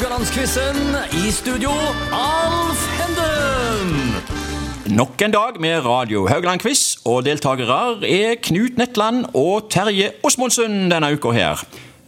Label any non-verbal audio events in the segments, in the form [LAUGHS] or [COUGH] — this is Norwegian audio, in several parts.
Haugalandsquizen. I studio, Alf Henden. Nok en dag med Radio Haugland-quiz, og deltakere er Knut Netland og Terje Osmondsen denne uka her.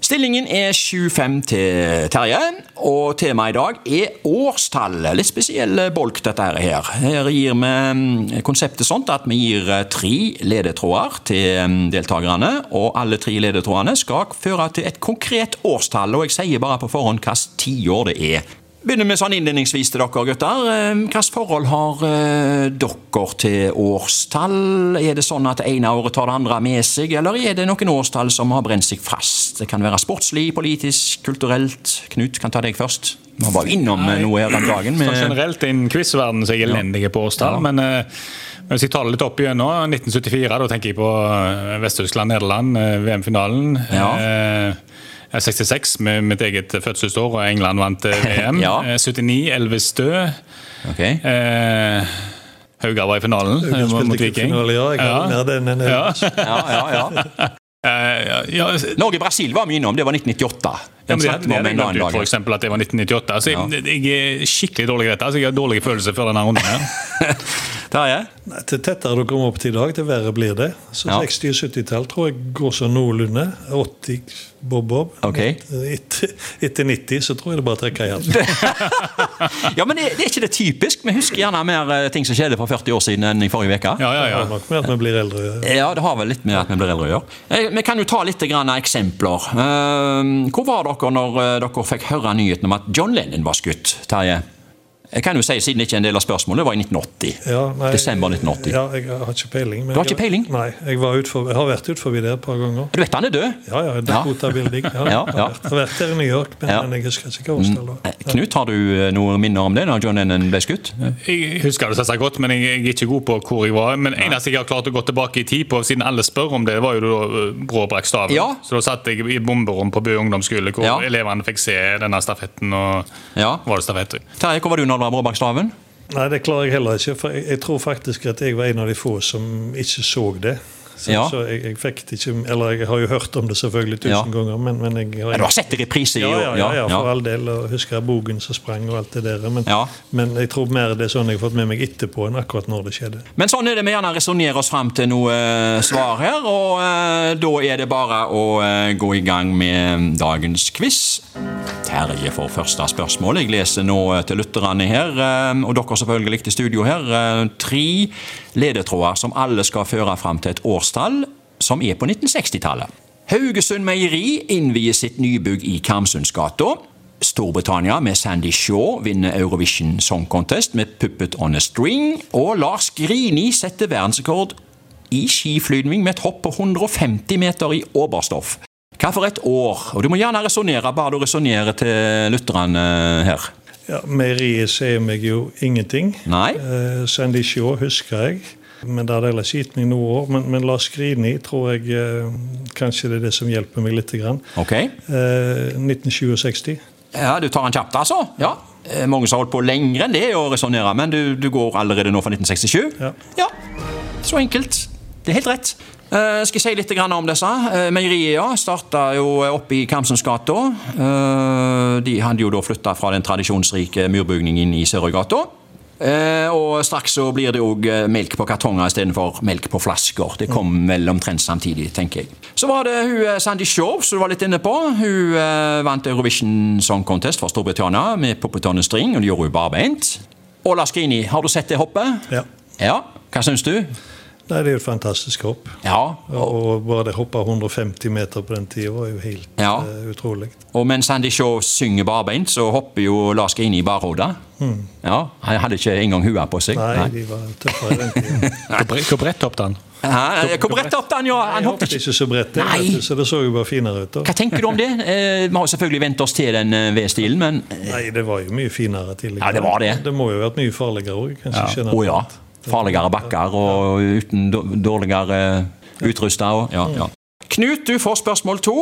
Stillingen er 7-5 til Terje, og temaet i dag er årstall. Litt spesiell bolk, dette her. Her gir vi mm, konseptet sånn at vi gir eh, tre ledetråder til mm, deltakerne, og alle tre ledetrådene skal føre til et konkret årstall, og jeg sier bare på forhånd hvilket tiår det er. Begynner med sånn innledningsvis til dere, gutter. Eh, Hvilket forhold har eh, dere til årstall? Er det sånn at det ene året tar det andre med seg, eller er det noen årstall som har brent seg fast? Det kan være sportslig, politisk, kulturelt. Knut, kan ta deg først. Vi var jo innom Nei. noe her den dagen. Sånn Med, generelt innen quizverden så er jeg elendig på årstall, Ja. men uh, hvis jeg tar det litt opp igjen nå, 1974, da tenker jeg på eh, Vest-Tyskland-Nederland, eh, VM-finalen. Ja. Eh, 66 med mitt eget fødselsår, og England vant eh, [LAUGHS] VM. Ja. Eh, 79, Elvis død. Okay. Eh, Haugar var i finalen eh, mot Viking. finale, ja. Jeg Ja. har den, den Ja. Ja, ja, ja. [LAUGHS] Eh, ja, ja, Norge-Brasil var vi innom, det var 1998. Ja, men det, det, det det, ut, for eksempel, at det var 1998. Altså, jeg, jeg er skikkelig dårlig i dette. Altså, jeg har dårlige følelser før denne runden. her. [LAUGHS] Terje? Til tettere du kommer opp til i dag, til verre blir det. Så Ja. 60- og 70-tall tror jeg går sånn noenlunde. 80 bob-bob. Okay. Etter, etter 90 så tror jeg det bare trekker igjen. [LAUGHS] Ja, men det, det er ikke det typisk. Vi husker gjerne mer eh, ting som skjedde for 40 år siden enn i forrige uke. Ja, ja, Det har nok med at vi blir eldre. Ja, det har vel litt med at vi blir eldre å gjøre. Eh, Vi kan jo ta litt grann eksempler. Eh, Hvor var dere når eh, dere fikk høre nyheten om at John Lennon var skutt, Terje? Jeg kan jo si, siden det ikke er en del av spørsmålet, det var i 1980. Ja, nei, Desember 1980. Ja, jeg har ikke peiling. men Du har ikke peiling? Nei, jeg, var utfor, jeg har vært utenfor det et par ganger. Du vet han er død? Ja, ja, Dakota Building. Ja, Ja, [LAUGHS] Jeg ja. vært- har vært der i New York, men, Ja. men jeg husker ikke hva det Eh, var. Knut, har du noen minner om det, når John Lennon ble skutt? Jeg husker det selvsagt godt, men jeg jeg er ikke god på hvor jeg var. Men eneste jeg har klart å gå tilbake i tid på, siden alle spør om det, var jo da uh, Brå brakk staven. Ja. Så da satt jeg i bomberom på Bø ungdomsskole, hvor Ja. elevene fikk se denne stafetten. og Ja. var det stafett. Terje, hvor var du når det Bråbakkstaven? Nei, det klarer jeg heller ikke. For jeg, jeg tror faktisk at jeg var en av de få som ikke så det. Så, Ja. så jeg, jeg fikk det ikke Eller jeg har jo hørt om det selvfølgelig tusen Ja. ganger, men, men jeg Ja, du har sett det i reprise? ja, ja, ja, ja, for ja. all del. Og husker jeg bogen som sprang og alt det der. Men, Ja. men jeg tror mer det er sånn jeg har fått med meg etterpå enn akkurat når det skjedde. Men sånn er det vi gjerne resonnerer oss fram til noe eh, svar her, og eh, da er det bare å eh, gå i gang med dagens quiz. Terje for første spørsmål. Jeg leser nå eh, til lytterne her, eh, og dere selvfølgelig til studio her, eh, tre ledetråder som alle skal føre fram til et årstall som er på 1960-tallet. Haugesund Meieri innvier sitt nybygg i Karmsundsgata. Storbritannia med Sandy Shaw vinner Eurovision Song Contest med Puppet on a String. Og Lars Grini setter verdensrekord i skiflyvning med et hopp på 150 meter i Oberstoff. Hva for et år? Og Du må gjerne resonnere, bare du resonnerer til lytterne her. Ja, Meieriet sier meg jo ingenting. Nei? Eh, Sandy Shaw husker jeg. Men det hadde ellers gitt meg noe år. Men, men Lars Grini tror jeg eh, kanskje det er det som hjelper meg litt. Grann. Ok. Eh, 1967. Ja, Du tar den kjapt, altså? Ja. Eh, Mange som har holdt på lenger enn det å resonnere, men du, du går allerede nå fra 1967? Ja. Så enkelt. Det er helt rett. Eh, skal jeg si litt grann om disse? Uh, Meieriet starta jo oppe i Kamsensgata. Uh, de hadde jo da flytta fra den tradisjonsrike murbygningen i Sørøygata. Eh, og straks så blir det òg melk på kartonger istedenfor melk på flasker. Det kom vel omtrent samtidig, tenker jeg. Så var det hun Sandy Shaw, som du var litt inne på. Hun vant Eurovision Song Contest for Storbritannia med Poppetone String, og det gjorde hun barbeint. Ola Skrini, har du sett det hoppet? Ja. Ja, hva syns du? Nei, det er jo et fantastisk hopp. Ja, Og bare det hoppe 150 meter på den tida var jo helt Ja. uh, utrolig. Og mens Andy Shaw synger barbeint, så hopper jo Lars Grini i barhodet. Ja, Han hadde ikke engang hua på seg. Nei, de var tøffere den tida. [LAUGHS] Hvor bre- bredt hoppet han? Hæ? Hvor bredt hoppet han, ja? Han hoppet ikke. ikke så bredt, det, Nei. så det så jo bare finere ut. da. Hva tenker du om det? Eh, vi har selvfølgelig vent oss til den eh, V-stilen, men eh, Nei, det var jo mye finere tidligere. Ja, det var det. Det må jo ha vært mye farligere òg. Å ja. Farligere bakker og uten dårligere utrusta. og- Ja, ja. Knut, du får spørsmål to.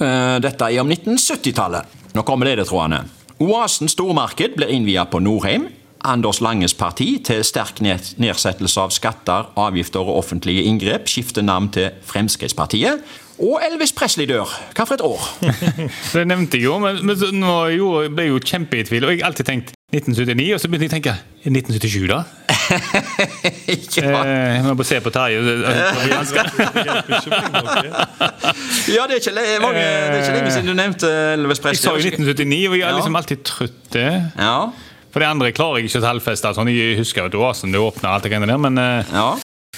Eh, Dette er om 1970-tallet. Nå kommer ledetrådene. Oasen stormarked blir innviet på Norheim. Anders Langes parti til sterk nedsettelse av skatter, avgifter og offentlige inngrep skifter navn til Fremskrittspartiet. Og Elvis Presley dør. Hva for et år? [LAUGHS] Det nevnte jeg jo, men, men nå jo, ble jeg jo kjempe i tvil. Og jeg har alltid tenkt 1979, og så begynte jeg å tenke er det 1977, da? [LAUGHS] ja. Eh, jeg må bare se på Terje. eh, [LAUGHS] ja, det er, ikke, mange, det er ikke lenge siden du nevnte Elvis Jeg sa jo 1979, og jeg har liksom alltid trodd det. Ja, For det andre klarer jeg ikke å tallfeste. Sånn. Jeg husker jo Oasen det åpna alt det greiene der, men eh, ja,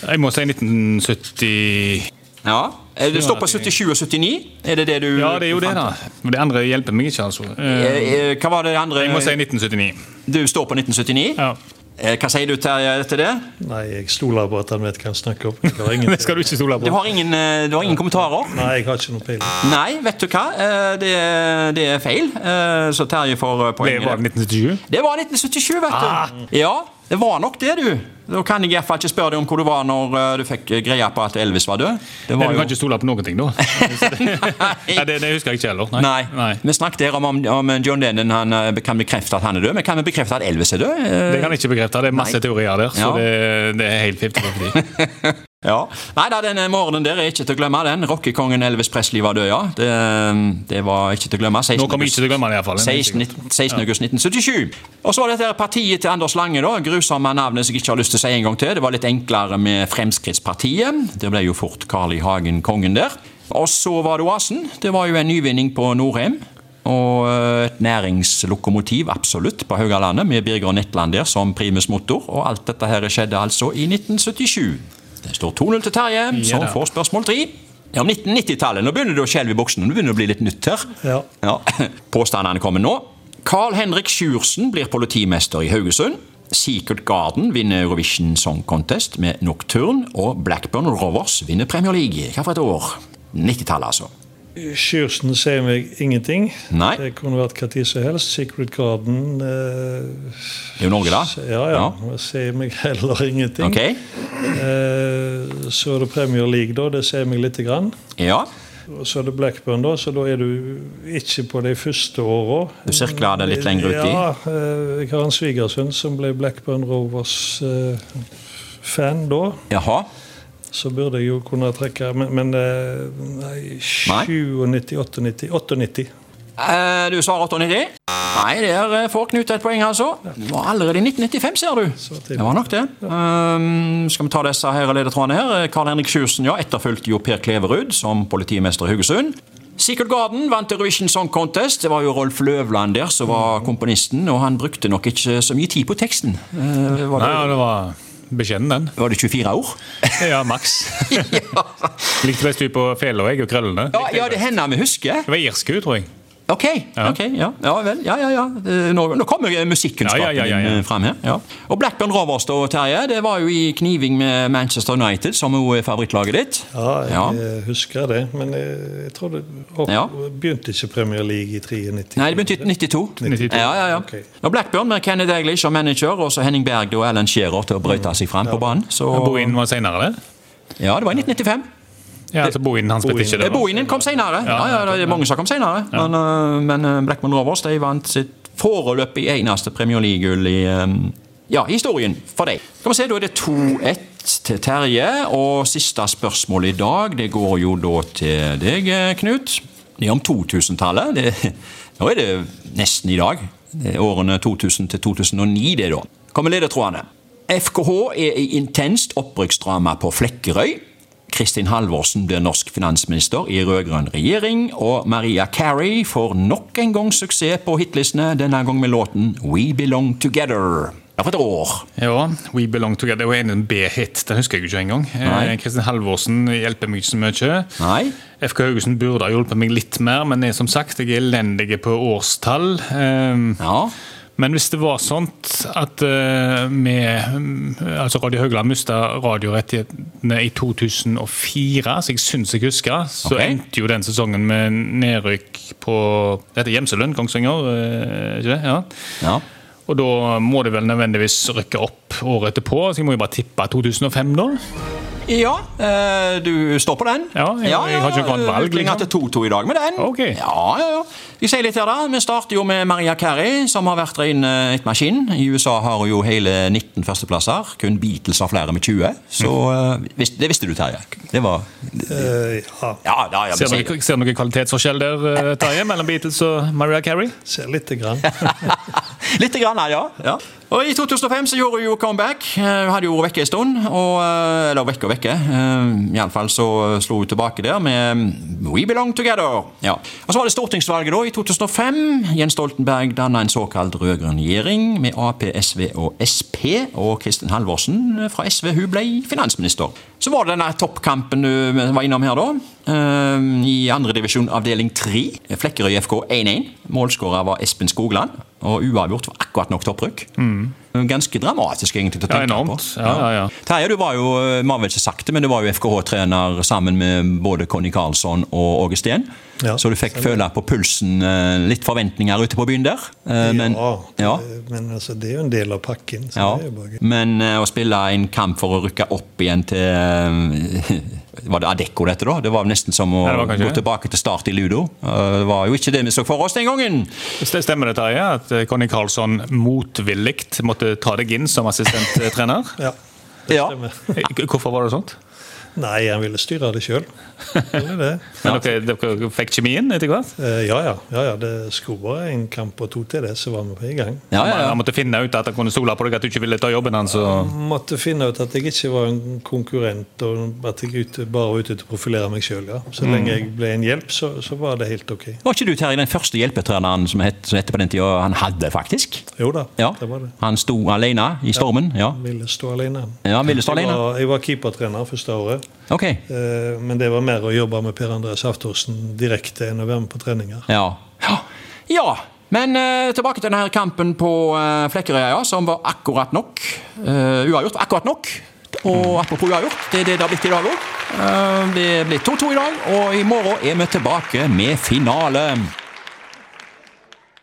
jeg må si 1970 ja. Eh, Det står på 77 og 79. Er det det du Ja, det er jo det, da. Men det andre hjelper meg ikke, altså. Eh, Eh, Hva var det andre? Jeg må si 1979. Du står på 1979. Ja. Hva sier du Terje etter det? Nei, jeg stoler på at han vet hva han snakker om. Jeg har [LAUGHS] ingen, Det skal du ikke stole Du på. har ingen, du har ingen kommentarer? Nei, jeg har ikke noe peiling. Nei, vet du hva? Eh, Det, det er feil. Eh, Så Terje får poeng. Det var det. 1977. Det var 1977, vet Ah. du. Ja, det var nok det, du. Da kan jeg i hvert fall ikke spørre deg om hvor du var når eh, du fikk eh, greie på at Elvis var død. Det Nei, var du kan ikke stole på noen ting, da. [LAUGHS] Nei, det, det husker jeg ikke heller. Nei. Nei. Vi snakket her om, om, John Lennon han eh, kan bekrefte at han er død, men kan vi bekrefte at Elvis er død? Det kan jeg ikke bekrefte. Det er masse Nei. teorier der, så det, det er helt 50-50. [LAUGHS] Ja. Nei da, den morgenen der er ikke til å glemme. den. Rockekongen Elvis Presley var død, ja. Det, det var ikke til å glemme. 16. Nå kommer ikke til å glemme den, iallfall. 16. 16. august 1977. Og så var det dette partiet til Anders Lange, da. Grusomme navnet som jeg ikke har lyst til å si en gang til. Det var litt enklere med Fremskrittspartiet. Det ble jo fort Carl I. Hagen kongen der. Og så var det Oasen. Det var jo en nyvinning på Norheim. Og eh, et næringslokomotiv, absolutt, på Haugalandet, med Birger Netland der som primus motor. Og alt dette her skjedde altså i 1977. Det står 2-0 til Terje, som får spørsmål 3. Det er om 1990-tallet. Nå begynner det å skjelve i buksene. Nå begynner det å bli litt nytt her. Ja. Ja, [LAUGHS] Påstandene kommer nå. Carl Henrik Sjursen blir politimester i Haugesund. Secret Garden vinner Eurovision Song Contest med Nocturne. Og Blackburn Rovers vinner Premier League. Hva for et år? 90-tallet, altså. Sjursen sier meg ingenting. Nei. Det kunne vært hva tid som helst. Secret Garden eh, er Norge, da. Ja, ja. Det sier meg heller ingenting. Ok. Eh, så er det Premier League, da. Det sier meg lite grann. Ja. Så er det Blackburn, da, så da er du ikke på de første åra. Du sirkler det litt lenger uti? Ja. eh, Jeg har en svigersønn som ble Blackburn Rovers-fan da. Jaha. Så burde jeg jo kunne trekke Men, men eh, nei, 97, 98, 98. Eh, du svarer 98? Nei, der eh, får Knut et poeng, altså. Det var allerede i 1995, ser du. Det var nok det. Um, skal vi ta disse her ledetrådene her? Karl Henrik Sjursen ja, etterfulgte jo Per Kleverud som politimester i Haugesund. Secret Garden vant Eurovision Song Contest. Det var jo Rolf Løvland der som var komponisten, og han brukte nok ikke så mye tid på teksten. Uh, var, Nei, det, Nei, det var beskjeden, den. var det 24 ord? Ja, maks. [LAUGHS] Likte best du på fela jeg og krøllene. Ja, ja, det hender vi husker. Det var irsk, tror jeg. Ok, ok, ja, ja vel. Ja, ja, ja. Eh, Nå, nå kommer musikkunnskapen Ja, ja, ja, ja, ja. din eh, fram her. Ja. Og Blackburn Rovers, da, Terje, det var jo i kniving med Manchester United, som jo er favorittlaget ditt. Ja, jeg Ja. eh, husker det. Men jeg, jeg tror det opp, Ja. begynte ikke Premier League i 93. Nei, det begynte i 92. 92. Ja, ja, ja. Okay. Og Blackburn med Kenny Daglish som manager, og så Henning Berg og Alan Shearer til å brøyte seg fram på banen. Så, Bohin var senere, det? ja, det var i 1995. Ja, altså Bohinen hans ble ikke Eh, det. Bohinen kom senere. Ja, ja, det er mange som kom senere. Men, eh, men Blackman Rovers de vant sitt foreløpig eneste Premier League-gull i eh, ja, historien for deg. Skal vi se, Da er det 2-1 til Terje. Og siste spørsmål i dag det går jo da til deg, eh, Knut. Det er om 2000-tallet. Nå er det nesten i dag. Det er årene 2000 til 2009, det da. Kommer ledetrådene. FKH er i intenst opprykksdrama på Flekkerøy. Kristin Halvorsen blir norsk finansminister i rød-grønn regjering, og Maria Carey får nok en gang suksess på hitlistene, denne gang med låten We Belong Together. Ja, for et år. Ja, We Belong Together. Var en B-hit, den husker jeg ikke engang. Nei. Eh, Kristin Halvorsen hjelper meg ikke så mye. Nei. FK Haugesund burde ha hjulpet meg litt mer, men jeg, som sagt, jeg er elendig på årstall. Um, Ja. Men hvis det var sånn at eh, vi, mm, altså Radio Haugland mista radiorettighetene i 2004, så jeg syns jeg husker, så okay. endte jo den sesongen med nedrykk på Dette er Gjemselund, Kongsvinger, eh, ikke det? Ja. ja. Og da må det vel nødvendigvis rykke opp året etterpå, så jeg må jo bare tippe 2005, da. Ja, eh, du står på den? Ja, jeg- jeg har ikke noe annet valg, Klinger liksom. til 2-2 i dag med den. Okay. Ja, ja, ja. Vi sier litt her da, vi starter jo med Maria Carey, som har vært rein eh, et maskin. I USA har hun jo hele 19 førsteplasser. Kun Beatles har flere med 20. Så eh, det visste du, Terje. Det var Eh, ja, Ja, da, ja, Ser du noen, det. noe, ser du noe kvalitetsforskjell der, [LAUGHS] Terje, mellom Beatles og Maria Carey? ser lite grann. [LAUGHS] Litt grann, ja. ja. Og I 2005 så gjorde hun jo comeback. Hun hadde jo vært vekke en stund. Og, eller vekke og vekke. Iallfall så slo hun tilbake der med We Belong Together. Ja. Og Så var det stortingsvalget da i 2005. Jens Stoltenberg danna en såkalt rød-grønn regjering med Ap, SV og Sp. Og Kristin Halvorsen fra SV hun ble finansminister. Så var det denne toppkampen du var innom her, da. Eh, I andredivisjon avdeling 3. Flekkerøy FK 1-1. Målskårer var Espen Skogland. Og uavgjort var akkurat nok topprykk. Ganske dramatisk, egentlig, til å tenke ja, på. Ja, ja, ja. Terje, du var jo eh, vi har vel ikke sagt det, men du var jo FKH-trener sammen med både Conny Karlsson og Åge Steen. Ja, så du fikk føle på pulsen eh, litt forventninger ute på byen der. Eh, Men, ja, ja. men altså, det er jo en del av pakken. Så Ja, det er jo bare men eh, å spille en kamp for å rykke opp igjen til eh, [LAUGHS] Var det Adecco dette, da? Det var nesten som å kanskje gå tilbake til start i ludo. Eh, Det var jo ikke det vi så for oss den gangen. St- Stemmer det, Terje, at eh, Conny Karlsson motvillig måtte ta deg inn som assistenttrener? [LAUGHS] Ja, det stemmer. ja. Hvorfor var det sånt? Nei, han ville styre det sjøl. [LAUGHS] Men dere, dere fikk kjemien etter hvert? Eh, Ja, ja. ja, ja. Det skulle bare en kamp og to til det, så var vi på i gang. Ja, ja, ja. Han måtte finne ut at han kunne stole på deg, at du ikke ville ta jobben hans. Og... Måtte finne ut at jeg ikke var en konkurrent, og at jeg bare var ute til å profilere meg sjøl. Ja. Så lenge jeg ble en hjelp, så, så var det helt ok. Var ikke du, Terje, den første hjelpetreneren som het, som het på den tida han hadde, faktisk? Jo da, Ja. det var det. Han sto alene i stormen? Ja. Ville stå alene. Ja, han ville stå Jeg alene? var, jeg var keepertrener første året, Ok. eh, men det var mer å jobbe med Per Andreas Aftorsen direkte enn å være med på treninger. Ja. Ja. ja. Men eh, tilbake til denne kampen på uh, Flekkerøya, ja, som var akkurat nok. Eh, uavgjort akkurat nok. Og apropos uavgjort, det er det det har blitt i dag òg. det blir 2-2 i dag, og i morgen er vi tilbake med finale.